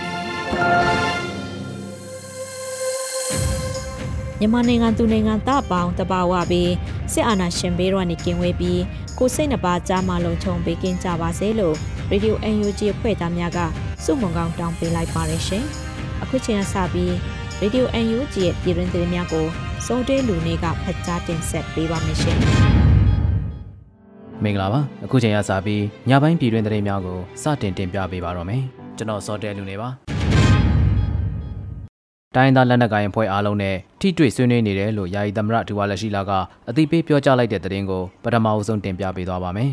ပြီ မြန်မာနိုင်ငံသူနိုင်ငံသားပေါင်းတဘာဝပြီးစစ်အာဏာရှင်ဘေးတော့နေကင်းဝေးပြီးကိုစိတ်နှပါကြားမှလုံခြုံပေးကင်းကြပါစေလို့ Radio UNG ဖွဲ့သားများကစုမုံကောင်းတောင်းပေးလိုက်ပါတယ်ရှင်။အခုချိန်ကစပြီး Radio UNG ရဲ့ပြည်တွင်သတင်းများကိုစိုးတဲလူနေကဖတ်ကြားတင်ဆက်ပေးပါမယ်ရှင်။မင်္ဂလာပါအခုချိန်ကစပြီးညပိုင်းပြည်တွင်သတင်းများကိုစတင်တင်ပြပေးပါတော့မယ်ကျွန်တော်စောတဲလူနေပါ တိုင်းသားလက်နက်ကိုင်အဖွဲ့အားလုံးနဲ့ထိတွေ့ဆွေးနွေးနေတယ်လို့ယာယီသမရဒူဝါလက်ရှိလာကအသိပေးပြောကြားလိုက်တဲ့သတင်းကိုပထမအဆုံးတင်ပြပေးသွားပါမယ်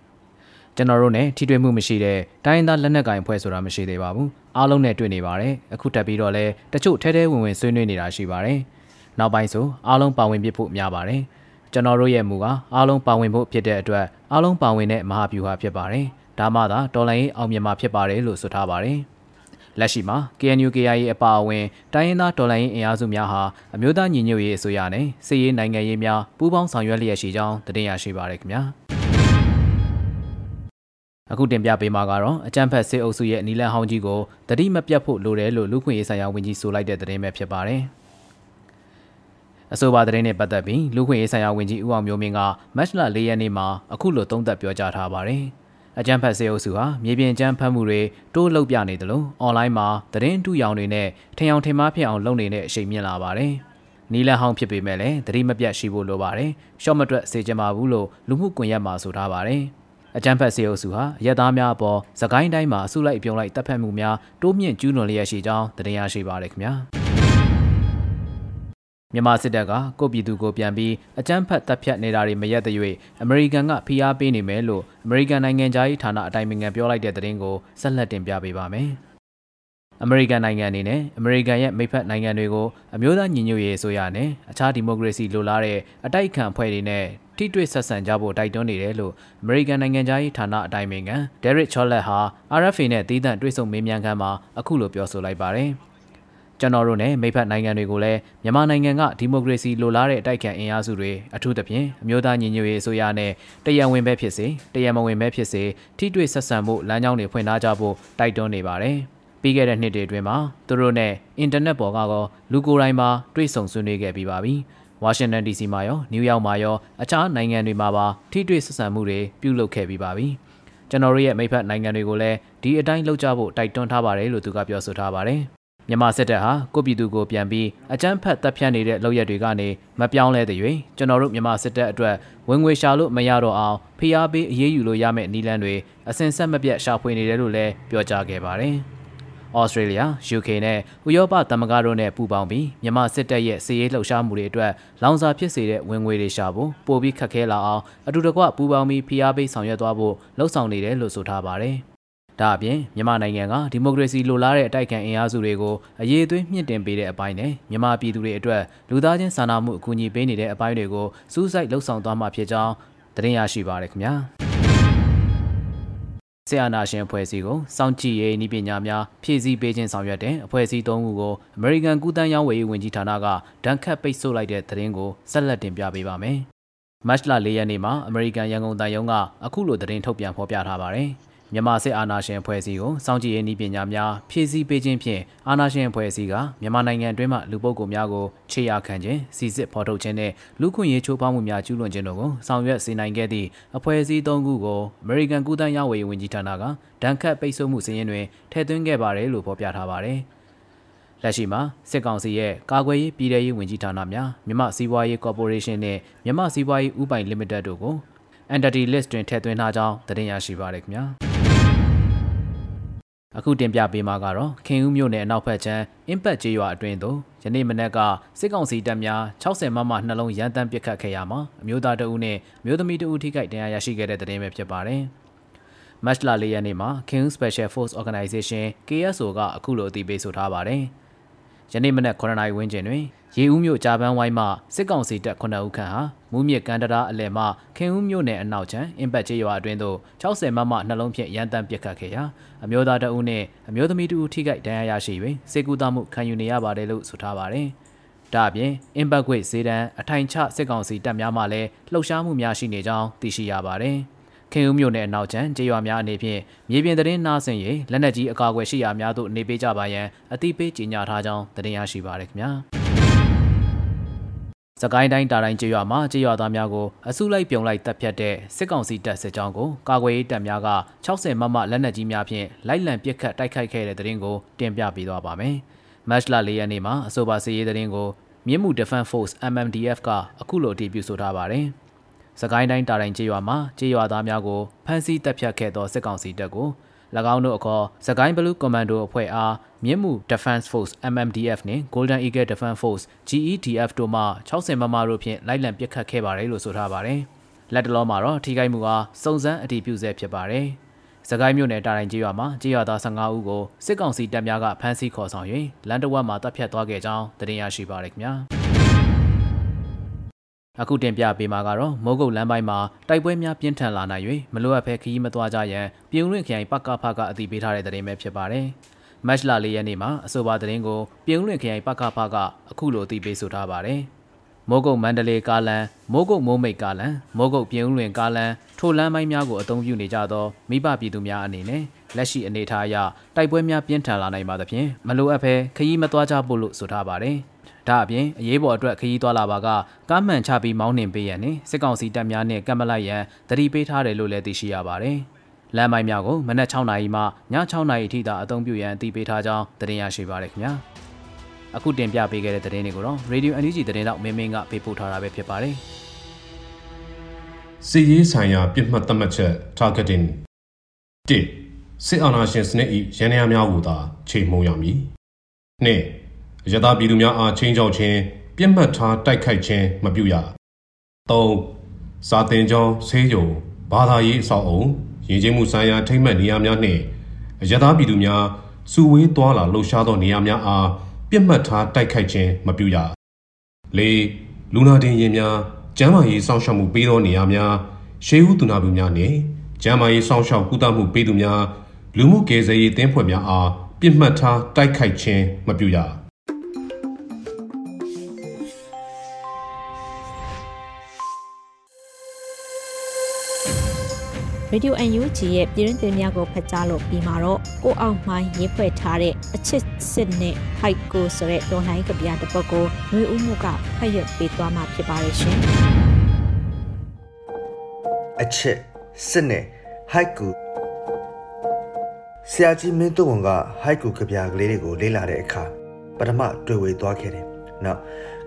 ။ကျွန်တော်တို့နဲ့ထိတွေ့မှုမရှိတဲ့တိုင်းသားလက်နက်ကိုင်အဖွဲ့ဆိုတာမရှိသေးပါဘူး။အားလုံးနဲ့တွေ့နေပါတယ်။အခုတက်ပြီးတော့လဲတချို့ထဲထဲဝင်ဝင်ဆွေးနွေးနေတာရှိပါတယ်။နောက်ပိုင်းဆိုအားလုံးပါဝင်ပြဖို့များပါတယ်။ကျွန်တော်တို့ရဲ့မူကအားလုံးပါဝင်ဖို့ဖြစ်တဲ့အတွက်အားလုံးပါဝင်တဲ့မဟာဗျူဟာဖြစ်ပါတယ်။ဒါမှသာတော်လိုင်းအောင်မြင်မှာဖြစ်ပါတယ်လို့ဆိုထားပါတယ်။ လက်ရှိမှာ KNU KIA အပါအဝင်တိုင်းရင်းသားတော်လှန်ရေးအင်အားစုများဟာအမျိုးသားညီညွတ်ရေးအစိုးရနဲ့စစ်ရေးနိုင်ငံရေးများပူးပေါင်းဆောင်ရွက်လျက်ရှိကြောင်းတင်ပြရရှိပါရခင်ဗျာအခုတင်ပြပေးမှာကတော့အကြံဖက်စစ်အုပ်စုရဲ့နီလန်ဟောင်းကြီးကိုတတိမပြတ်ဖို့လိုတယ်လို့လူခွင့်ရေးဆိုင်ရာဝန်ကြီးဆိုလိုက်တဲ့သတင်းပဲဖြစ်ပါတယ်အဆိုပါသတင်းနဲ့ပတ်သက်ပြီးလူခွင့်ရေးဆိုင်ရာဝန်ကြီးဦးအောင်မျိုးမင်းကမတ်လ၄ရက်နေ့မှာအခုလိုသုံးသပ်ပြောကြားထားပါတယ်။ အကြမ်းဖက်စေအုပ်စုဟာမြေပြင်ကြမ်းဖက်မှုတွေတိုးလုပ်ပြနေတယ်လို့အွန်လိုင်းမှာသတင်းတူရောင်တွေနဲ့ထင်အောင်ထင်မှားဖြစ်အောင်လုပ်နေတဲ့အချိန်မြင့်လာပါတယ်။နီလန်ဟောင်းဖြစ်ပေမဲ့လည်းသတိမပြတ်ရှိဖို့လိုပါတယ်။ရှော့မတွက်စေချင်ပါဘူးလို့လူမှုကွန်ရက်မှာဆိုထားပါတယ်။အကြမ်းဖက်စေအုပ်စုဟာရဲသားများအပေါ်သကိုင်းတိုင်းမှာအစုလိုက်ပြုံလိုက်တပ်ဖက်မှုများတိုးမြင့်ကျူးလွန်လျက်ရှိကြောင်းသတင်းရရှိပါရခင်ဗျာ။ မြန်မာစစ်တပ်ကကိုပြည်သူကိုပြန်ပြီးအကြမ်းဖက်တပ်ဖြတ်နေတာတွေမရက်တဲ့၍အမေရိကန်ကဖိအားပေးနေမယ်လို့အမေရိကန်နိုင်ငံသားရေးဌာနအတိုင်ပင်ခံပြောလိုက်တဲ့သတင်းကိုဆက်လက်တင်ပြပေးပါမယ်။အမေရိကန်နိုင်ငံအနေနဲ့အမေရိကန်ရဲ့မိဖက်နိုင်ငံတွေကိုအမျိုးသားညီညွတ်ရေးအစိုးရနဲ့အခြားဒီမိုကရေစီလိုလားတဲ့အတိုက်အခံအဖွဲ့တွေနဲ့ထိတွေ့ဆက်ဆံကြဖို့တိုက်တွန်းနေတယ်လို့အမေရိကန်နိုင်ငံသားရေးဌာနအတိုင်ပင်ခံ Derek Chollet ဟာ RFA နဲ့တည်တံ့တွေ့ဆုံမေးမြန်းခန်းမှာအခုလိုပြောဆိုလိုက်ပါတယ်။ ကျွန်တော်တို့နဲ့မိဖက်နိုင်ငံတွေကိုလည်းမြန်မာနိုင်ငံကဒီမိုကရေစီလိုလားတဲ့အတိုက်ခံအင်အားစုတွေအထူးသဖြင့်အမျိုးသားညီညွတ်ရေးအစိုးရနဲ့တရံဝင်ပဲဖြစ်စေတရံမဝင်ပဲဖြစ်စေထိတွေ့ဆက်ဆံမှုလမ်းကြောင်းတွေဖွင့်ထားကြဖို့တိုက်တွန်းနေပါတယ်။ပြီးခဲ့တဲ့နှစ်တွေအတွင်းမှာသူတို့နဲ့အင်တာနက်ပေါ်ကတော့လူကိုယ်တိုင်မှာတွေ့ဆုံဆွေးနွေးခဲ့ပြီးပါပြီ။ဝါရှင်တန် DC မှာရောနယူးယောက်မှာရောအခြားနိုင်ငံတွေမှာပါထိတွေ့ဆက်ဆံမှုတွေပြုလုပ်ခဲ့ပြီးပါပြီ။ကျွန်တော်တို့ရဲ့မိဖက်နိုင်ငံတွေကိုလည်းဒီအတိုင်းလှုပ်ကြဖို့တိုက်တွန်းထားပါတယ်လို့သူကပြောဆိုထားပါတယ်။ မြန်မာစစ်တပ်ဟာကိုပြည်သူကိုပြန်ပြီးအကြမ်းဖက်တပ်ဖြတ်နေတဲ့လုပ်ရက်တွေကနေမပြောင်းလဲတဲ့၍ကျွန်တော်တို့မြန်မာစစ်တပ်အတွက်ဝင်ငွေရှာလို့မရတော့အောင်ဖိအားပေးအရေးယူလို့ရမယ့်နည်းလမ်းတွေအစဉ်ဆက်မပြတ်ရှာဖွေနေတယ်လို့လည်းပြောကြားခဲ့ပါတယ်။ဩစတြေးလျ UK နဲ့ဥရောပသမဂ္ဂတို့နဲ့ပူးပေါင်းပြီးမြန်မာစစ်တပ်ရဲ့စီးရေးလှုပ်ရှားမှုတွေအတွက်လောင်စာဖြစ်စေတဲ့ဝင်ငွေတွေရှာဖို့ပိုပြီးခက်ခဲလာအောင်အတူတကွပူးပေါင်းပြီးဖိအားပေးဆောင်ရွက်သွားဖို့လှုံ့ဆော်နေတယ်လို့ဆိုထားပါတယ်။ ဒါအပြင်မြန်မာနိုင်ငံကဒီမိုကရေစီလိုလားတဲ့အတိုက်ခံအင်အားစုတွေကိုအရေးသွေးမြင့်တင်ပေးတဲ့အပိုင်းနဲ့မြန်မာပြည်သူတွေအတွက်လူသားချင်းစာနာမှုအကူအညီပေးနေတဲ့အပိုင်းတွေကိုစူးစိုက်လှုပ်ဆောင်သွားမှာဖြစ်ကြောင်းသတင်းရရှိပါရခင်ဗျာဆီယနာရှင်အဖွဲ့အစည်းကိုစောင့်ကြည့်ရေးနည်းပညာများဖြည့်ဆည်းပေးခြင်းဆောင်ရွက်တဲ့အဖွဲ့အစည်း၃ခုကိုအမေရိကန်ကုသန်းရောင်းဝယ်ရေးဝန်ကြီးဌာနကဒဏ်ခတ်ပိတ်ဆို့လိုက်တဲ့သတင်းကိုဆက်လက်တင်ပြပေးပါမယ်။မတ်လ၄ရက်နေ့မှာအမေရိကန်ရန်ကုန်တိုင်းရုံးကအခုလိုသတင်းထုတ်ပြန်ဖော်ပြထားပါတယ်။ မြန်မာစစ်အာဏာရှင်အဖွဲ့အစည်းကိုစောင့်ကြည့်ရေးနည်းပညာများဖြည့်ဆည်းပေးခြင်းဖြင့်အာဏာရှင်အဖွဲ့အစည်းကမြန်မာနိုင်ငံအတွင်းမှလူပုဂ္ဂိုလ်များကိုခြေရခံခြင်းစီစစ်ဖော်ထုတ်ခြင်းနဲ့လူခွင့်ရေးချိုးဖောက်မှုများကျူးလွန်ခြင်းတို့ကိုဆောင်ရွက်စေနိုင်ခဲ့သည့်အဖွဲ့အစည်း၃ခုကိုအမေရိကန်ကုသရေးဝေဝန်ကြီးဌာနကဒဏ်ခတ်ပိတ်ဆို့မှုစီးရင်တွင်ထည့်သွင်းခဲ့ပါတယ်လို့ဖော်ပြထားပါတယ်။လက်ရှိမှာစစ်ကောင်စီရဲ့ကာကွယ်ရေးပြည်ထရေးဝန်ကြီးဌာနများမြမစီးပွားရေးကော်ပိုရေးရှင်းနဲ့မြမစီးပွားရေးဥပိုင်လီမိတက်တို့ကို entity list တွင်ထည့်သွင်းထားကြောင်းသတင်းရရှိပါရခင်ဗျာ အခုတင်ပြပေးမှာကတော့ခင်ဦးမြို့နယ်အနောက်ဘက်ခြမ်း impact ကျေးရွာအတွင်းသို့ယနေ့မနက်ကစစ်ကောင်စီတပ်များ60မမနှလုံးရန်တမ်းပစ်ခတ်ခဲ့ရမှာအမျိုးသားတအုပ်နဲ့မျိုးသမီးတအုပ်ထိခိုက်ဒဏ်ရာရရှိခဲ့တဲ့တဲ့တင်ပဲဖြစ်ပါတယ်မတ်လ၄ရက်နေ့မှာ King Special Force Organization KSO ကအခုလိုအသိပေးဆိုထားပါတယ်။ယနေ့မနက်9နာရီဝန်းကျင်တွင်ရေဦးမြို့ကြာပန်းဝိုင်းမှစစ်ကောင်စီတပ်9ဦးခန့်ဟာ မူးမြစ်ကန်တရာအလယ်မှခင်ဦးမြို့နယ်အနောက်ချမ်းအင်ပတ်ကျေးရွာအတွင်းသို့60မမနှလုံးဖြင့်ရန်တမ်းပစ်ခတ်ခဲ့ရာအမျိုးသားတအုပ်နှင့်အမျိုးသမီးတဦးထိခိုက်ဒဏ်ရာရရှိ၍စေကူတာမှုခံယူနေရပါတယ်လို့ဆိုထားပါတယ်။ဒါအပြင်အင်ပတ်ခွေဈေးတန်းအထိုင်ချစစ်ကောင်စီတပ်များမှလည်းလှုပ်ရှားမှုများရှိနေကြောင်းသိရှိရပါတယ်။ခင်ဦးမြို့နယ်အနောက်ချမ်းကျေးရွာများအနေဖြင့်မြေပြင်သတင်းနားဆင်၍လက်နက်ကြီးအကာအကွယ်ရှိရာများသို့နေပေးကြပါရန်အသိပေးကြေညာထားကြောင်းသတင်းရရှိပါရခင်ဗျာ စကိုင်းတိုင်းတာတိုင်းကျေးရွာမှာကျေးရွာသားများကိုအစုလိုက်ပြုံလိုက်တပ်ဖြတ်တဲ့စစ်ကောင်စီတပ်စစ်ကြောင်းကိုကာကွယ်ရေးတပ်များက60မမလက်နက်ကြီးများဖြင့်လိုက်လံပစ်ခတ်တိုက်ခိုက်ခဲ့တဲ့တဲ့ရင်ကိုတင်ပြပေးသွားပါမယ်။မတ်လ၄ရက်နေ့မှာအဆိုပါစီရေးတဲ့ရင်ကိုမြင်းမှု Defense Force MMDF ကအခုလိုအတည်ပြုဆိုထားပါတယ်။စကိုင်းတိုင်းတာတိုင်းကျေးရွာမှာကျေးရွာသားများကိုဖမ်းဆီးတပ်ဖြတ်ခဲ့သောစစ်ကောင်စီတပ်ကို၎ င်းတို့အခေါ်စကိုင်း Blue Commando အဖွဲ့အားမြင့်မှု Defense Force MMDF နှင့် Golden Eagle Defense Force GEDF တို့မှ60မမတို့ဖြင့်လိုက်လံပစ်ခတ်ခဲ့ပါတယ်လို့ဆိုထားပါတယ်။လက်တလောမှာတော့ထိခိုက်မှုအားစုံစမ်းအတည်ပြုဆဲဖြစ်ပါတယ်။စကိုင်းမြို့နယ်တာတိုင်းကျေးရွာမှာကျေးရွာသား15ဦးကိုစစ်ကောင်စီတပ်များကဖမ်းဆီးခေါ်ဆောင်၍လမ်းတဝက်မှာတပ်ဖြတ်သွားခဲ့ကြောင်းသတင်းရရှိပါရခင်ဗျာ။ အခုတင်ပြပေးမှာကတော့မိုးကုတ်လမ်းပိုင်းမှာတိုက်ပွဲများပြင်းထန်လာနိုင်၍မလိုအပ်ဘဲခရီးမသွားကြရန်ပြည်ဦးလွင့်ခရိုင်ပကဖကအသိပေးထားတဲ့သတင်းပဲဖြစ်ပါတယ်။မတ်လ၄ရက်နေ့မှာအဆိုပါသတင်းကိုပြည်ဦးလွင့်ခရိုင်ပကဖကအခုလိုအသိပေးဆိုထားပါတယ်။မိုးကုတ်မန္တလေးကားလမ်းမိုးကုတ်မိုးမိတ်ကားလမ်းမိုးကုတ်ပြည်ဦးလွင်ကားလမ်းထိုလမ်းပိုင်းများကိုအသုံးပြုနေကြသောမိဘပြည်သူများအနေနဲ့လက်ရှိအနေအထားအရတိုက်ပွဲများပြင်းထန်လာနိုင်ပါသဖြင့်မလိုအပ်ဘဲခရီးမသွားကြဖို့လို့ဆိုထားပါတယ်။ ဒါအပြင်အရေးပေါ်အတွက်ခရီးသွားလာပါကကားမှန်ချပြီးမောင်းနှင်ပေးရန်နဲ့စစ်ကောင်စီတပ်များနဲ့ကပ်မလိုက်ရန်တတိပေးထားတယ်လို့လည်းသိရှိရပါတယ်။လမ်းမိုင်းများကိုမနက်6နာရီမှည6နာရီထိသာအသုံးပြုရန်အသိပေးထားကြောင်းသတင်းရရှိပါရခင်ဗျာ။အခုတင်ပြပေးခဲ့တဲ့သတင်းတွေကိုတော့ Radio NUG သတင်းတော့မင်းမင်းကပေးပို့ထားတာပဲဖြစ်ပါတယ်။စီရေးဆိုင်ရာပြစ်မှတ်သတ်မှတ်ချက် targeting 1စစ်အာဏာရှင်စနစ်၏ရန်ရာများကိုသာချိန်မှုံရမည်။2 ရသပြည်သူများအားချင်းချောက်ခြင်းပြစ်မှတ်ထားတိုက်ခိုက်ခြင်းမပြုရ၃စာတင်ကျောင်းဆေးရုံဘာသာရေးအဆောက်အုံရည်ချင်းမှုဆိုင်ရာထိမ့်မှတ်နေရာများနှင့်ရသပြည်သူများစုဝေးသွားလာလှုပ်ရှားသောနေရာများအားပြစ်မှတ်ထားတိုက်ခိုက်ခြင်းမပြုရ၄လူနာတင်ရင်များကျန်းမာရေးစောင့်ရှောက်မှုပေးသောနေရာများရှေးဦးသူနာပြုများနှင့်ကျန်းမာရေးစောင့်ရှောက်ကုသမှုပေးသူများလူမှုကေဇယ်ရေးတင်းဖွဲ့များအားပြစ်မှတ်ထားတိုက်ခိုက်ခြင်းမပြုရ ရေဒီယို UNG ရဲ့ပြည်ရင်းတင်များကိုဖတ်ကြားလို့ပြီးမှာတော့ကိုအောင်မှိုင်းရေးဖွဲ့ထားတဲ့အချစ်စစ်နဲ့ဟိုက်ကိုဆိုတဲ့တော်လှန်ရေးကဗျာတစ်ပုဒ်ကိုຫນွေဦးမှုကဖတ်ရပေးသွားမှာဖြစ်ပါရဲ့ရှင်အချစ်စစ်နဲ့ဟိုက်ကူဆရာကြီးမင်းတို့ဝန်ကဟိုက်ကူကဗျာကလေးတွေကိုလေ့လာတဲ့အခါပထမတွေ့ဝေသွားခဲ့တယ်။နောက်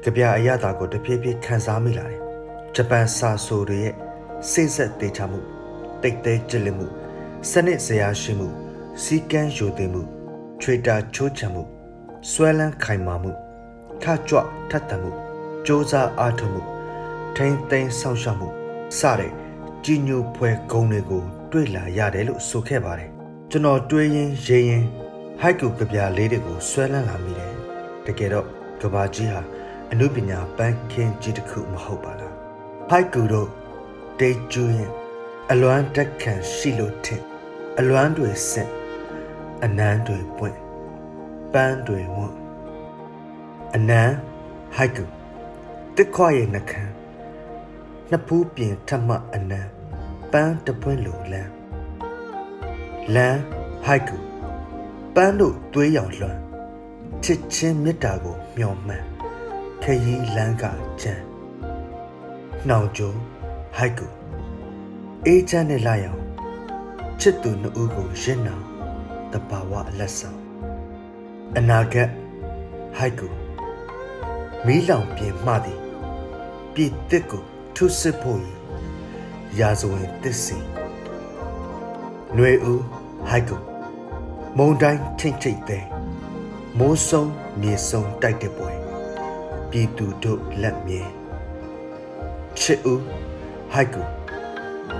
ကဗျာအရသာကိုတဖြည်းဖြည်းခန်းစားမိလာတယ်။ဂျပန်စာဆိုတွေရဲ့စိတ်ဆက်တေချမှု တိတ်တဲကြစ်လက်မှုစနစ်ဇရာရှိမှုစီကန်းယိုသိမှုထွေတာချိုးချံမှုဆွဲလန်းခိုင်မာမှုထကြွထက်တမှုစ조사အားထုတ်မှုထိမ့်သိမ်းဆောက်ရှောက်မှုစတဲ့ကြီးညိုဖွဲဂုံတွေကို တွေ့လာရတယ်လို့ဆိုခဲ့ပါတယ်ကျွန်တော်တွေးရင်ရေးရင်ဟိုက်ကူကဗျာလေးတွေကိုဆွဲလန်းလာမိတယ်တကယ်တော့ကဘာကြီးဟာအနုပညာပန်းခင်းကြီးတစ်ခုမဟုတ်ပါလားဟိုက်ကူတို့တေးကျူးရင် အလွမ်းတက်ခံရှိလို့ထင်အလွမ်းတွေဆင့်အနန်းတွေပွင့်ပန်းတွေဝွန့်အနန်းဟိုက်ကူတစ်ခွရဲ့နှခမ်းနှစ်ဖူးပြင်ထမအနန်းပန်းတပွင့်လိုလန်းလမ်းဟိုက်ကူပန်းတို့သွေးရောင်လွှမ်းချစ်ချင်းမေတ္တာကိုမျှော်မှန်းခရီးလမ်းကချမ်းနှောင်ကြိုးဟိုက်ကူ အေးချမ်းနဲ့လာရောင်ချစ်သူနှစ်ဦးကိုရင့်နာတဘာဝအလက်ဆောင်အနာဂတ်ဟိုက်ကူမီးလောင်ပြင်မှသည်ပြည်တစ်ကိုထုစစ်ဖို့ရာဇဝင်တစ္စီຫນွေဦးဟိုက်ကူမုံတိုင်းထိတ်ထိတ်တဲ့မိုးဆုံးမြေဆုံးတိုက်တဲ့ပွဲပြည်သူတို့လက်မြဲချစ်ဦးဟိုက်ကူ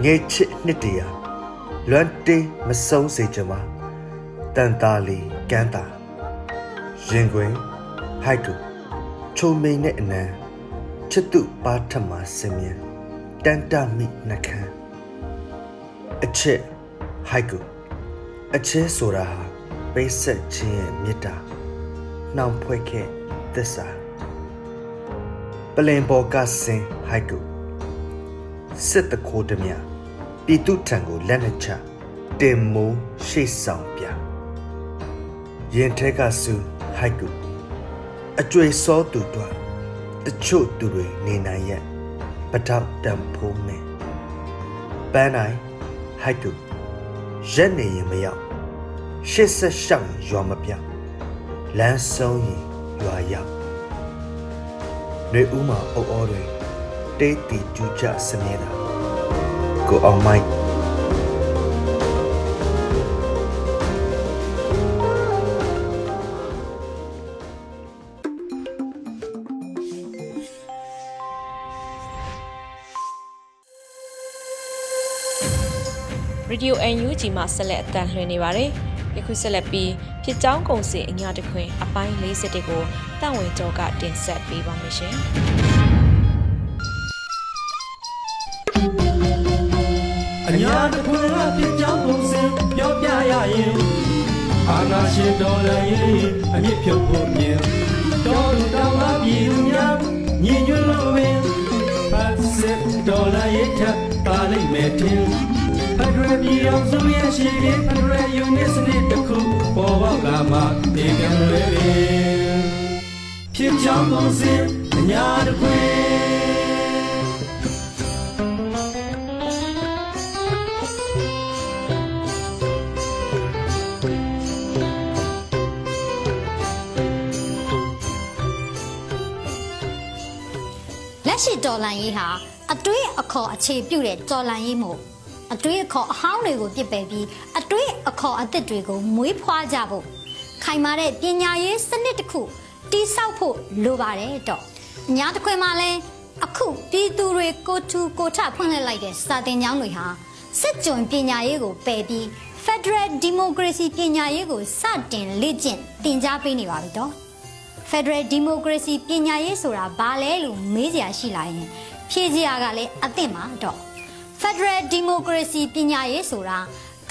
ငယ်ချစ်နှစ်တရာလွမ်းတေးမဆုံးစေချင်ပါတန်တာလီကန်းတာရင်ခွင်ဟိုက်ကူချုံမိန်နဲ့အနံချစ်သူပါထမစင်မြန်တန်တမိနှခမ်းအချစ်ဟိုက်ကူအချစ်ဆိုတာဟာပိတ်ဆက်ခြင်းရဲ့မေတ္တာနှောင်ဖွဲ့ခဲ့သစ္စာပလင်ပေါ်ကစင်ဟိုက်ကူ စစ်တခိုးတမြပြည်သူထံကိုလက်နှချတင်မိုးရှေ့ဆောင်ပြရင်ထဲကဆူဟိုက်ကူအကျွေစောသူတို့တချို့သူတွေနေနိုင်ရဲ့ပထောက်တံဖိုးမယ်ပန်းနိုင်ဟိုက်ကူရက်နေရင်မရောက်ရှစ်ဆက်ရှောက်ရွာမပြောက်လမ်းဆုံးရင်ရွာရောက်နေဦးမှာအုပ်အောတွေ တိတ်တီကျူးကြစမြဲတာကိုအောင်မိုက်ရေဒီယို UNG မှာဆက်လက်အသံလွှင့်နေပါတယ်။ယခုဆက်လက်ပြီးဖြစ်ကြောင်းကုန်စင်အညာတခွင်အပိုင်း40ကိုတန့်ဝင်ကျော်ကတင်ဆက်ပေးပါမယ်ရှင်။ ညာတခွင်ကဖြစ်ကြောင်းကုန်စင်ပြောပြရရင်အာနာရှင်တော်လည်းအမြင့်ဖြုတ်ဖို့မြင်တော်လူတော်အပြည်သူများညီညွတ်လို့ပင်ဖတ်စစ်တော်လည်းထပ်ပါလိမ့်မယ်ထင်ဖက်ဒရယ်ပြည်အောင်စုရဲ့ရှိတဲ့ဖက်ဒရယ်ယူနစ်စနစ်တစ်ခုပေါ်ပေါက်လာမှဒီကံလွယ်ပင်ဖြစ်ကြောင်းကုန်စင်အညာတခွင် ရှိတော်လန်ရေးဟာအတွေးအခေါ်အခြေပြုတဲ့တော်လန်ရေးမို့အတွေးအခေါ်အဟောင်းတွေကိုပြစ်ပယ်ပြီးအတွေးအခေါ်အသစ်တွေကိုမွေးဖွားကြဖို့ခိုင်မာတဲ့ပညာရေးစနစ်တစ်ခုတိဆောက်ဖို့လိုပါတယ်တော့အညာတစ်ခွင်မှာလဲအခုပြည်သူတွေကိုထူကိုထဖွင့်လှစ်လိုက်တဲ့စာတင်ကျောင်းတွေဟာစစ်ကြုံပညာရေးကိုပယ်ပြီး Federal Democracy ပညာရေးကိုစတင်လေ့ကျင့်သင်ကြားပေးနေပါပြီတော့ Federal Democracy ပညာရေးဆိုတာဘာလဲလို့မေးစရာရှိလာရင် ဖြေစရာကလည်းအသင့်ပါတော့ Federal Democracy ပညာရေးဆိုတာ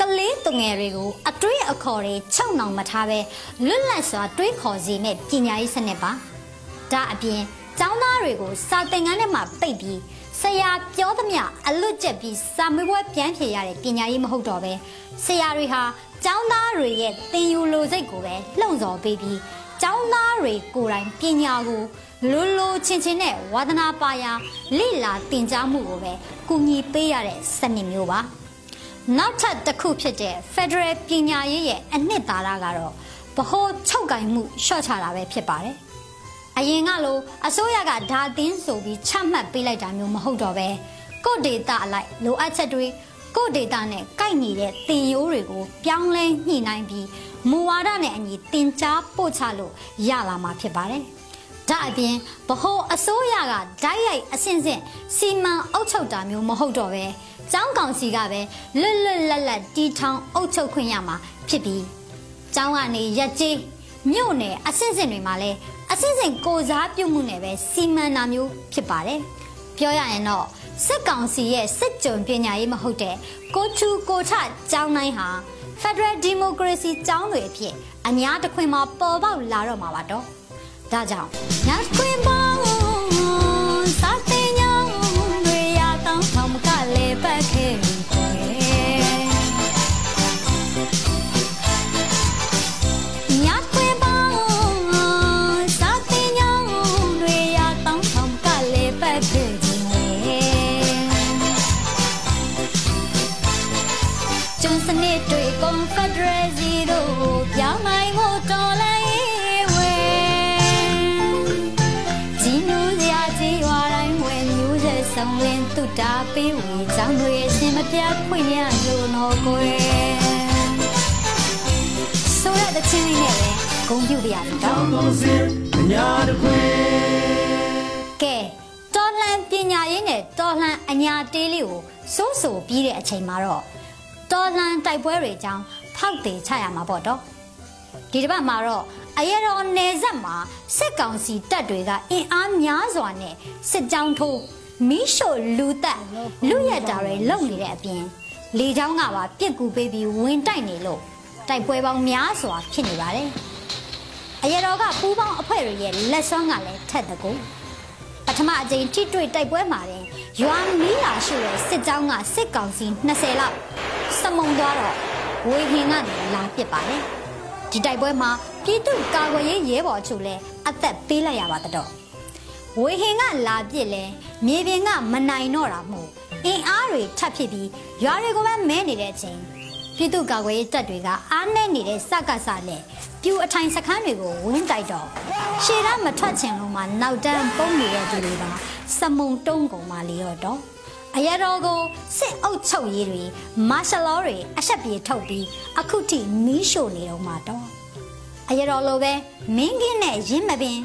ကလေးသူငယ်တွေကိုအတွေးအခေါ်တွေချုပ်နှောင်မထားပဲလွတ်လပ်စွာတွေးခေါ်စေတဲ့ပညာရေးစနစ်ပါဒါအပြင်ကျောင်းသားတွေကိုစာသင်ခန်းထဲမှာပိတ်ပြီးဆရာပြောသမျှအလွတ်ကျက်ပြီးစာမေးပွဲပြန်ဖြေရတဲ့ပညာရေးမဟုတ်တော့ပဲဆရာတွေဟာကျောင်းသားတွေရဲ့သင်ယူလိုစိတ်ကိုပဲလှုံ့ဆော်ပေးပြီး ကျောင်းသားတွေကိုယ်တိုင်ပညာကိုလိုလိုချင်းချင်းနဲ့ဝါသနာပါရာလိလာတင်ကြားမှုကိုပဲကူညီပေးရတဲ့စနစ်မျိုးပါနောက်ထပ်တစ်ခုဖြစ်တဲ့ Federal ပညာရေးရဲ့အနှစ်သာရကတော့ဗဟိုချုပ်ကင်မှုရှော့ချတာပဲဖြစ်ပါတယ်အရင်ကလိုအစိုးရကဓာသင်းဆိုပြီးချမှတ်ပေးလိုက်တာမျိုးမဟုတ်တော့ပဲကိုဒေတာအလိုက်လိုအပ်ချက်တွေကိုဒေတာနဲ့ကိုက်ညီတဲ့တင်ရိုးတွေကိုပြောင်းလဲညှိနှိုင်းပြီး မူဝါဒနဲ့အညီတင် जा ပို့ချလို့ရလာမှာဖြစ်ပါတယ်။ဒါအပြင်ဗဟိုအစိုးရကဓာတ်ရိုက်အဆင့်ဆင့်စီမံအုပ်ချုပ်တာမျိုးမဟုတ်တော့ပဲကျောင်းကောင်စီကပဲလွတ်လွတ်လပ်လပ်တီထောင်အုပ်ချုပ်ခွင့်ရမှာဖြစ်ပြီးကျောင်းကနေရက်ကြီးမြို့နယ်အဆင့်ဆင့်တွေမှာလဲအဆင့်ဆင့်ကိုစားပြုမှုနဲ့ပဲစီမံတာမျိုးဖြစ်ပါတယ်။ပြောရရင်တော့စစ်ကောင်စီရဲ့စစ်ကြုံပညာရေးမဟုတ်တဲ့ကိုချူကိုချကျောင်းတိုင်းဟာ Federal Democracy ကျောင်းတွေအဖြစ်အများတခွင်မှာပေါ်ပေါက်လာတော့မှာပါတော့။ဒါကြောင့်ညာခွင်ပေါ တာပေးဝေကြောင့်တွေအစင်မပြတ်ခွင့်ရလို့တော့ကိုယ်ဆိုရတဲ့ချင်းလေးနဲ့ပဲဂုံပြုတ်ပြရစီတော့ကောင်းစင်အညာတစ်ခွေကဲတော်လှန်ပညာရေးနဲ့တော်လှန်အညာတေးလေးကိုစိုးစိုးပြီးတဲ့အချိန်မှာတော့တော်လှန်တိုက်ပွဲတွေအကြောင်းဖောက်သေးချရမှာပေါ့တော့ဒီတစ်ပတ်မှာတော့အရတော်နယ်ဆက်မှာစစ်ကောင်စီတပ်တွေကအင်အားများစွာနဲ့စစ်ကြောင်းထိုး မီးရှို့လူတက်လူရက်တာတွေလုံနေတဲ့အပြင်လေကြောင်းကပါပြစ်ကူပေးပြီးဝင်တိုက်နေလို့တိုက်ပွဲပေါင်းများစွာဖြစ်နေပါတယ်အရတော်ကပူးပေါင်းအဖွဲ့တွေရဲ့လက်စွမ်းကလည်းထက်တကူပထမအကြိမ်ထိတွေ့တိုက်ပွဲမှာတင်ရွာမီးလာရှိတဲ့စစ်ကြောင်းကစစ်ကောင်စီ20လောက်စမုံသွားတော့ဝေဟင်ကနေလာပစ်ပါတယ်ဒီတိုက်ပွဲမှာပြည်သူကာကွယ်ရေးရဲဘော်ချုပ်လဲအသက်ပေးလိုက်ရပါတော့ ဝေဟင်ကလာပစ်လဲမြေပြင်ကမနိုင်တော့တာမို့အင်အားတွေထပ်ဖြစ်ပြီးရွာတွေကိုပဲမဲနေတဲ့အချိန်ပြည်သူကာကွယ်ရေးတပ်တွေကအားနဲ့နေတဲ့စကစနဲ့ပြူအထိုင်စခန်းတွေကိုဝင်းတိုက်တော့ရှေ့တန်းမထွက်ချင်လို့မှနောက်တန်းပုံနေတဲ့သူတွေပါစမုံတုံးကုန်မှလေရောတော့အရတော်ကိုစစ်အုပ်ချုပ်ရေးတွေမာရှယ်လောတွေအဆက်ပြေထုတ်ပြီးအခုထိမီးရှို့နေတော့မှတော့အရတော်လိုပဲမင်းကင်းနဲ့ရင်းမပင်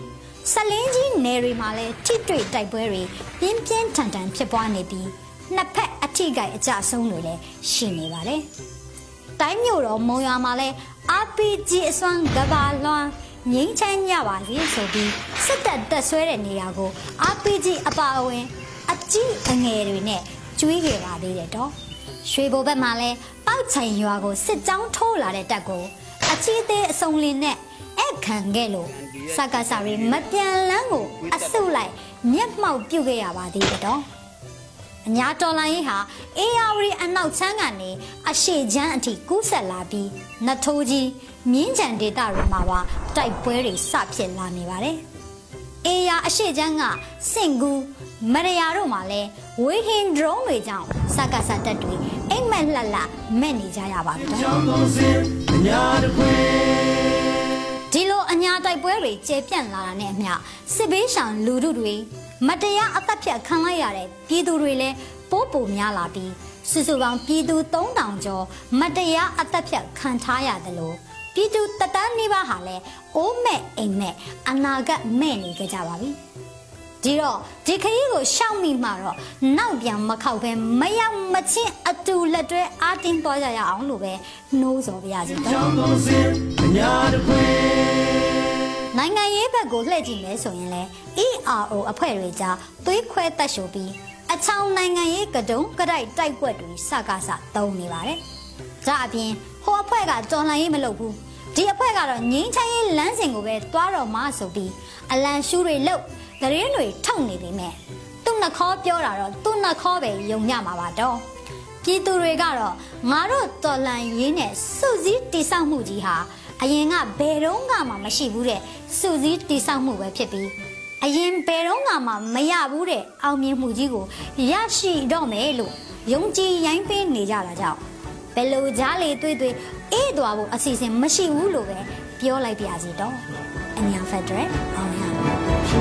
ဆလင်းကြီးနယ်တွေမှာလည်းထိတွေ့တိုက်ပွဲတွေပြင်းပြင်းထန်ထန်ဖြစ်ပွားနေပြီးနှစ်ဖက်အထိကိုက်အကြဆုံးတွေလည်းရှိနေပါတယ်။တိုင်းမြို့တော်မုံရွာမှာလည်း RPG အစွမ်းကဘာလွှမ်းငိမ့်ချမ်းညပါစေဆိုပြီးစစ်တပ်တက်ဆွဲတဲ့နေရာကို RPG အပါအဝင်အကြီးအငယ်တွေနဲ့ကျွေးခဲ့ပါသေးတယ်တော့ရွှေဘိုဘက်မှာလဲပောက်ချိုင်ရွာကိုစစ်ကြောင်းထိုးလာတဲ့တပ်ကိုအကြီးသေးအစုံလင်နဲ့ အဲ့ခံခဲ့လို့စကားစာရီမပြန်လန်းကိုအဆုတ်လိုက်မျက်မှောက်ပြုတ်ခဲ့ရပါသေးတယ်တော့အညာတော်လိုင်းရေးဟာအေယာဝတီအနောက်ချမ်းကနေအရှိချမ်းအထိကူးဆက်လာပြီးနတ်ထိုးကြီးမြင်းကြံဒေတာတွေမှာပါတိုက်ပွဲတွေစဖြစ်လာနေပါတယ်။အေယာအရှိချမ်းကစင်ကူမရယာတို့မှာလဲဝေဟင်ဒရုန်းတွေကြောင့်စကားစတက်တွေအိမ်မက်လှလှမဲ့နေကြရပါပြီတော့ကောင်းစင်အညာတစ်ခွေ ဒီလိုအညာတိုက်ပွဲတွေကျေပြန့်လာတာနဲ့အမျှစစ်ဘေးရှောင်လူထုတွေမတရားအသက်ဖြတ်ခံလိုက်ရတဲ့ပြည်သူတွေလည်းပိုးပိုများလာပြီးစုစုပေါင်းပြည်သူ3000ကျော်မတရားအသက်ဖြတ်ခံထားရတယ်လို့ပြည်သူတတန်းနေပါဟာလဲအိုးမဲ့အိမ်မဲ့အနာဂတ်မဲ့နေကြကြပါပြီ ဒီတော့ဒီခရီးကိုရှောက်မိမှတော့နောက်ပြန်မခောက်ပဲမရောက်မချင်းအတူလက်တွဲအားတင်းသွားကြရအောင်လို့ပဲနှိုးဆော်ပြရစီတော့ကောင်းစင်အညာတစ်ခွေနိုင်ငံရေးဘက်ကိုလှည့်ကြည့်မယ်ဆိုရင်လည်း ERO အဖွဲ့တွေကြားသွေးခွဲတက်ရှိုပြီးအချောင်နိုင်ငံရေးကတုံးကတိုက်တိုက်ကွက်တွေစကားစသုံးနေပါတယ်။ဒါအပြင်ဟိုအဖွဲ့ကတော်လှန်ရေးမလုပ်ဘူး။ဒီအဖွဲ့ကတော့ငင်းချမ်းရေးလမ်းစဉ်ကိုပဲသွားတော့မှဆိုပြီးအလံရှူးတွေလှုပ် သတင်းတွေထုတ်နေပေမဲ့သူ့နှခေါ်ပြောတာတော့သူ့နှခေါ်ပဲယုံညမှာပါတော့။ပြည်သူတွေကတော့ငါတို့တော်လန်ရေးနဲ့စုစည်းတိဆောက်မှုကြီးဟာအရင်ကဘယ်တော့မှမရှိဘူးတဲ့စုစည်းတိဆောက်မှုပဲဖြစ်ပြီးအရင်ဘယ်တော့မှမရဘူးတဲ့အောင်မြင်မှုကြီးကိုရရှိတော့မယ်လို့ယုံကြည်ရိုင်းပေးနေကြတာကြောင့်ဘယ်လိုကြားလေတွေ့တွေ့အေးသွားဖို့အစီအစဉ်မရှိဘူးလို့ပဲပြောလိုက်ပါစီတော့အညာဖက်ဒရယ်အောင်ရပါကြောင်းကောင်းစင် ယ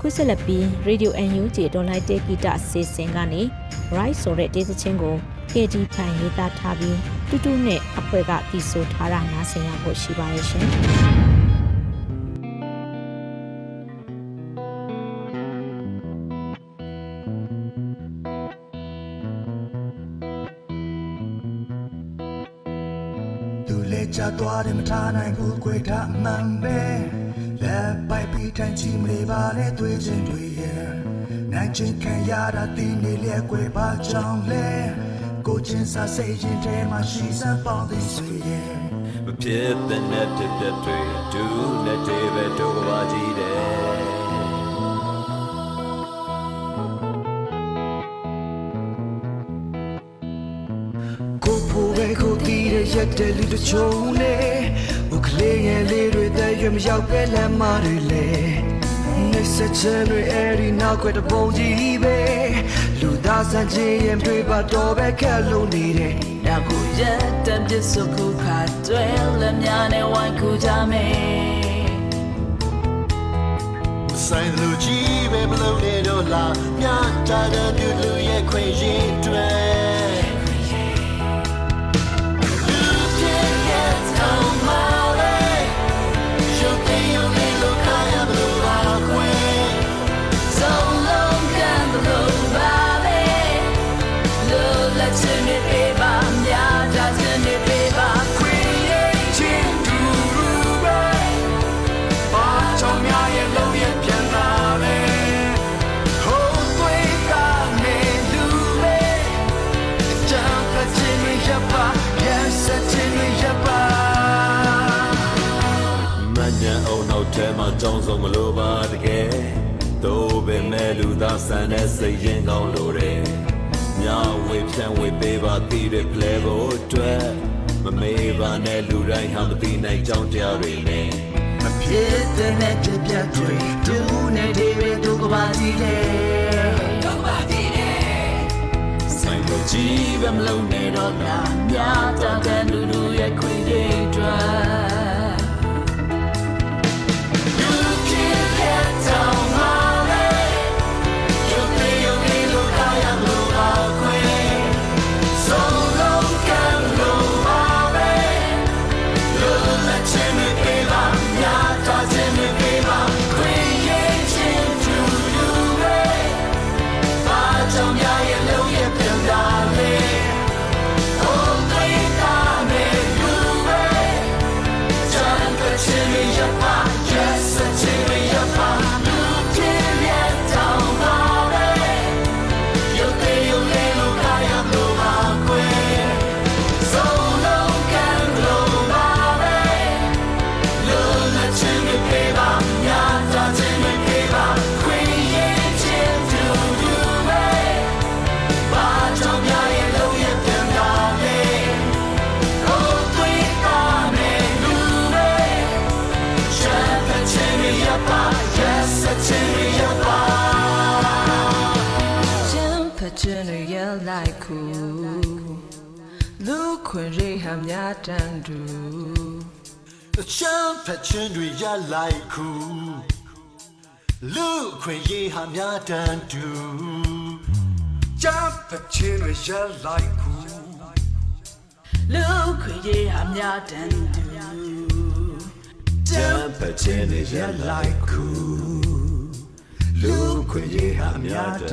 ခုဆက်လက်ပြီး Radio NUG ဒေါ်လိုက်တေဂီတစီစဉ်ကနေ Right ဆိုတဲ့ဒေသချင်းကို KD ဖန်ရေးသားထားပြီးတူတူနဲ့အဖွဲ့ကတီဆိုထားတာနားဆင်ရဖို့ရှိပါရဲ့ရှင်။ သူလဲကြသွားတယ်မထားနိုင်ဘူးခွေထားမှန်ပဲလက်ပိုက်ပြီးထိုင်ချီမလေးပါလေတွေ့ချင်းတွေရဲ့နိုင်ချင်းခံရတာတင်းနေလေခွေပါကြောင်းလဲကိုချင်းစာစိတ်ရင်ထဲမှာရှိစမ်းပေါင်းသိဆွေရဲ့မဖြစ်တဲ့နဲ့ဖြစ်တဲ့တွေဒူလက်တွေပဲတို့ပါကြည့်တယ် ရက်တဲ့လူတချို့နဲ့ဟိုကလေးငယ်လေးတွေတဲ့ရွမရောက်ပဲလမ်းမတွေလေနေစချင်တွေအဲ့ဒီနောက်ွယ်တပုံကြီးပဲလူသားစံချင်းရင်တွေပါတော့ပဲခက်လုံးနေတယ်ညကိုရက်တံပြစ်စုခုခါတွဲလက်များနဲ့ဝိုင်းခုကြမယ်ဆိုင်လူကြီးပဲမလုံးနဲ့တော့လားမြတ်တာတဲ့သူလူရဲ့ခွင့်ရင်တွေ က်ထဲမှာကြောင်းစုံမလို့ပါတကယ်တို့ပဲမဲ့လူသားဆန်တဲ့စိတ်ရင်ကောင်းလို့တယ်မြဝေဖြန့်ဝေပေးပါတည်တဲ့ play ဖို့အတွက်မမေးပါနဲ့လူတိုင်းဟာမသိနိုင်ကြောင်းတရားတွေနဲ့ဖြစ်တဲ့နဲ့ပြပြတွေဒူနဲ့ဒီပဲဒုကပါစီလေဆိုင်ကိုကြည့်ပဲမလုံးနဲ့တော့လားများကြတဲ့လူလူရဲ့ခွေတွေအတွက် ခွင့်ရိဟာများတန်တူချမ်းဖက်ချင်းတွေရလိုက်ခုလူခွင့်ရေးဟာများတန်တူချမ်းဖက်ချင်းတွေရလိုက်ခုလူခွင့်ရိဟာများတန်တူချမ်းပတ်ခြင်းနဲ့ရလိုက်ခုလူခွင့်ရဟာမြတ်တ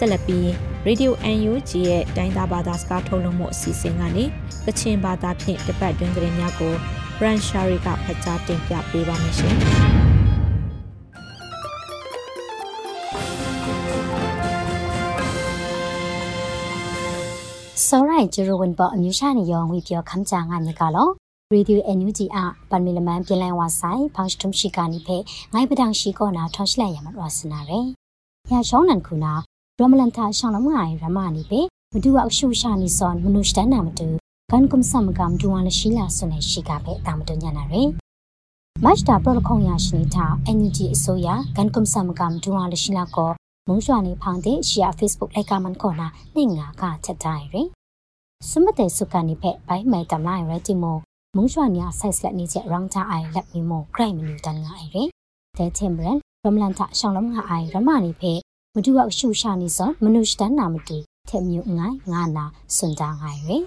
ဆက်လက်ပြီး Radio UNG ရဲ့တိုင်းသားဘာသာစကားထုတ်လွှင့်မှုအစီအစဉ်ကနေကချင်ဘာသာဖြင့်တပတ်တွင်သတင်းများကို Brand Shari ကဖတ်ကြားတင်ပြပေးပါမယ်ရှင်။စောရိုင်ဂျူရဝန်ပေါ်အမျိုးရှာနေရောဝီပြောခမ်းချာငါမြေကလောရေဒီယိုအန်ယူဂျီအပန်မီလမန်ပြင်လိုင်ဝါဆိုင်ဖောင်စတုံရှိကနိဖေငိုင်ပဒန်ရှိကောနာထောင်းရှိလိုက်ရမှာတော့စနာရယ်။ညာရှောင်းနန်ခုနာ ရမလန်တာရှောင်းလုံးငိုင်ရမနိဖေမဒူအောက်ရှုရှာနီဆွန်မနုရှတန်နာမတူကန်ကုမ်ဆမ်ကမ်ဒူဝါလရှိလာဆွနေရှိကဖေတာမတူညာနာရယ်။မတ်တာပရိုလခုံယာရှိနေတာအန်ယူဂျီအစိုးရကန်ကုမ်ဆမ်ကမ်ဒူဝါလရှိလာကောမုံရွှာနေဖောင်တဲ့ရှီယာ Facebook လိုက်ကမန်ကောနာနေငါကချက်တိုင်းရယ်စမတဲ့စုကနေဖက်ဘိုင်းမဲတမလိုက်ရတိမိုမုံရွှာညာဆိုင်စလက်နေချက်ရောင်းချအိုင်လက်မီမိုခရိုင်မနူတန်ငါအိုင်ရတဲ့ချင်ဘရန်ရမလန်တာရှောင်းလုံးငါအိုင်ရမနိဖက် မတူအောင်ရှုရှာနေစောမနုရှတနာမတီထဲမြုံငိုင်းငါနာစွန်တာငိုင်းရယ်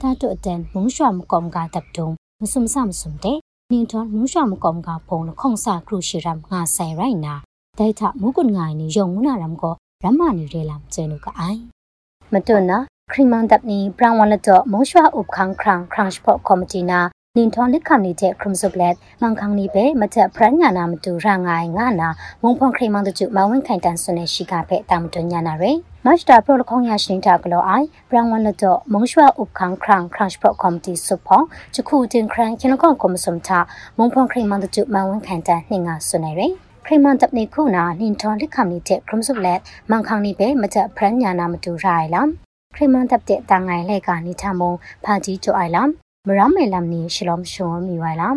တာတုအတန်မုံရွှာမကောမကတပ်တုံမစုံစမစုံတဲ့နင်းထွန်မုံရွှာမကောမကဖုံခုံစာခရုရှိရမ်ငါဆိုင်ရိုင်နာဒိုက်ထမုကွန်ငိုင်းနီယုံမနာရမ်ကိုရမနီရဲလမ်ကျဲနုကအိုင်မတွနာခရီမန်တပ်နီပရန်ဝလတော့မုံရွှာဥပခန်းခရန်ခရန့်စပေါ့ကော်မတီနာ နင်ထွန်လက်ခမ်နေတဲ့ခရမ်ဆုပလက်မန်ခန်းနီပဲမချက်ဖရညာနာမတူရငိုင်ငါနာမုံဖွန်ခရီမန်တကျမဝင်းခိုင်တန်ဆွနေရှိကဖဲတာမတွညာနာရယ်မတ်တာပရိုလခေါင်ရရှင်တာကလောအိုင်ဘရန်ဝန်လတော့မုံရွှာဥပခန်းခရန်ခရန့်စပေါ့ကော်မတီဆုဖောင်းချခုတင်ခရန်ကျွန်တော်ကောမစုံတာမုံဖွန်ခရီမန်တကျမဝင်းခိုင်တန်နှင်ငါဆွနေရယ်ခရီမန်တပ်နေခုနာနင်ထွန်လက်ခမ်နေတဲ့ခရမ်ဆုလက်မန်ခန်းနီပဲမချက်ဖရညာနာမတူရိုင်လမ်ခရီမန်တပ်တဲ့တန်ငိုင်လက်ကနေထမုံဖာကြီးကျိုအိုင်လ မ်မရမဲလမ်နီရှလောမ်ရှုံမီဝိုင်လမ်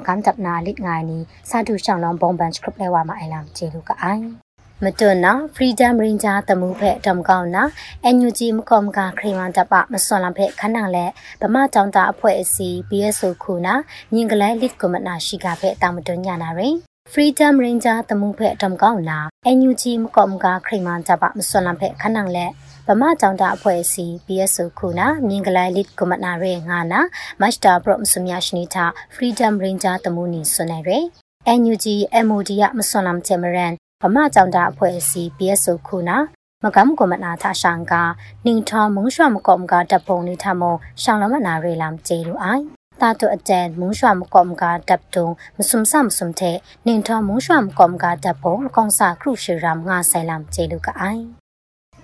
ချခရဖရန်ညာအိုင်ငိုင်လမ်ထရှေမဒူငိုင်ရဲမကျော်ခရမစာနီချက်မရန်ချခရပုံပန်မထိုက်တမိုင်လမ်နီဖဲဂလောနာမတူရာငါအိုင်ငါနာခရီမန်တကျတက်ရှနာလဲဝအိုင်တဲ့ဒိုင်စ်ဖုန်တဲ့မုံဖုန်ခရီမန်နီနင်းတောက်ခရီမန်နီခရီမန်အမုံမတူနီဆန်ငါငိုင်မကန်တပ်နာလစ်ငိုင်နီစာတူရှောင်းလောင်ဘုံဘန်စခရစ်လဲဝမအိုင်လမ်ကျေလူကအိုင်မတွနာ Freedom Ranger တမှုဖက်တမ်ကောင်းနာ NUG မကောမကခရီမန်တပမစွန်လံဖက်ခဏလဲဗမာတောင်တာအဖွဲ့အစည်း BSO ခုနာမြင်ကလေးလစ်ကမနာရှိကဖက်တာမတွညာနာရင် Freedom Ranger တမှုဖက်တမ်ကောင်းနာ NUG မကောမကခရီမန်တပမစွန်လံဖက်ခဏလဲ ဗမာကြောင်တာအဖွဲ့အစည်း BSO ခုနာမြင်ကလေးလစ်ကမနာရဲငါနာမတ်တာပရော့မစမြရှနီတာ Freedom Ranger တမှုနီစွန်နေရဲ NUG MOD ရမစွန်လမ်ချေမရန်ဗမာကြောင်တာအဖွဲ့အစည်း BSO ခုနာမကမ်ကမနာသာရှန်ကနင်းထမုံရွှမကောမကတပ်ပုံနေထမရှောင်းလမနာရေလမ်ကျေလူအိုင်တာတုအတန်မုံရွှမကောမကတပ်တုံမစုံဆမစုံတဲ့နင်းထမုံရွှမကောမကတပ်ပုံကောင်စာခရုရှိရမ်ငါဆိုင်လမ်ကျေလူကအိုင်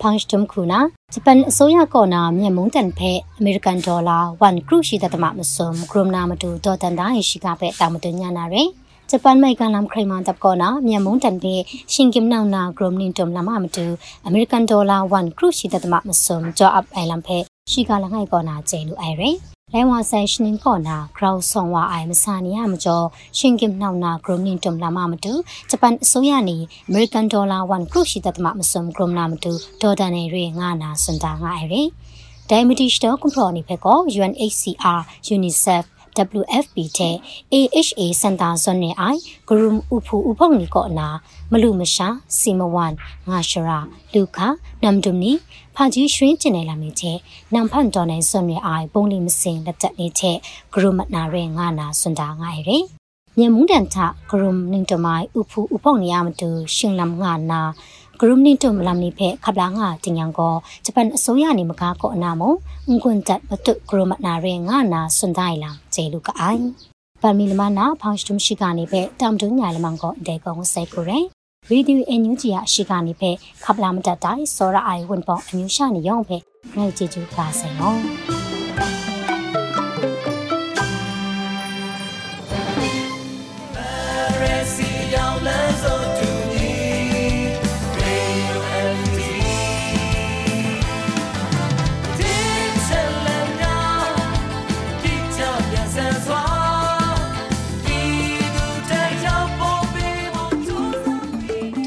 punch tum khuna japan asoya kona myan mong tan phe american dollar 1 cru shi da tama musum krom na matu do tan da shi ka phe ta matu nya na re japan mai kan lam khrai man tap kona myan mong tan phe shin kim nau na krom nin tum lama matu american dollar 1 cru shi da tama musum jo up ai lam phe ရှိကလငိုက်ကောနာကျဲလူအိုင်ရယ် လဲဝါဆိုင်ရှင်ကောနာဂရောင်းဆောင်ဝအိုင်မစာနီယမကျော်ရှင်ကင်နှောင်နာဂရုမနင်တုံလာမမတူဂျပန်အစိုးရနေအမေရိကန်ဒေါ်လာ1ခရုရှိတဲ့တမမစုံဂရုမနာမတူဒေါ်ဒန်နေရေငါနာစွန်တာငါအိုင်ရယ်ဒိုင်မတီစတော့ကွန်ထရိုနီဖက်ကော UNHCR UNICEF WFP တဲ့ AHA စန်တာဇွန်နဲ့အိုင်ဂရုမ်ဥဖူဥဖုန်နီကောနာမလူမရှာစီမဝန်ငါရှရာလူခာနမ်ဒုံနီဖာကြီးရွှင်းကျင်နေလာမင်းတဲ့နမ်ဖန်တော်နေဇွန်နဲ့အိုင်ပုံလီမစင်လက်တက်နေတဲ့ဂရုမနာရဲငါနာစွန်တာငါရဲမြန်မုန်တန်ထဂရုမ်နင်းတမိုင်ဥဖူဥဖုန်နီယာမတူရှင်လမ်ငါနာ ဂရုမနိတုမလမ်နိဖေခပလာငါတင်ယံကိုဂျပန်အစိုးရနေမကားကိုအနာမုံငွန်းတတ်ဘတုဂရုမနာရဲငါနာစွန်တိုင်းလာဂျေလူကအိုင်ပမီလမနာဖောင်စတုမရှိကနေပဲတမ်တုညာလမန်ကိုဒေကုံဆဲကိုရဲရေဒီယိုအန်ယူဂျီယာရှိကနေပဲခပလာမတတ်တိုင်းစောရအိုင်ဝန်ပေါ်အမျိုးရှာနေရောပဲနိုင်ချီချူပါစေနော်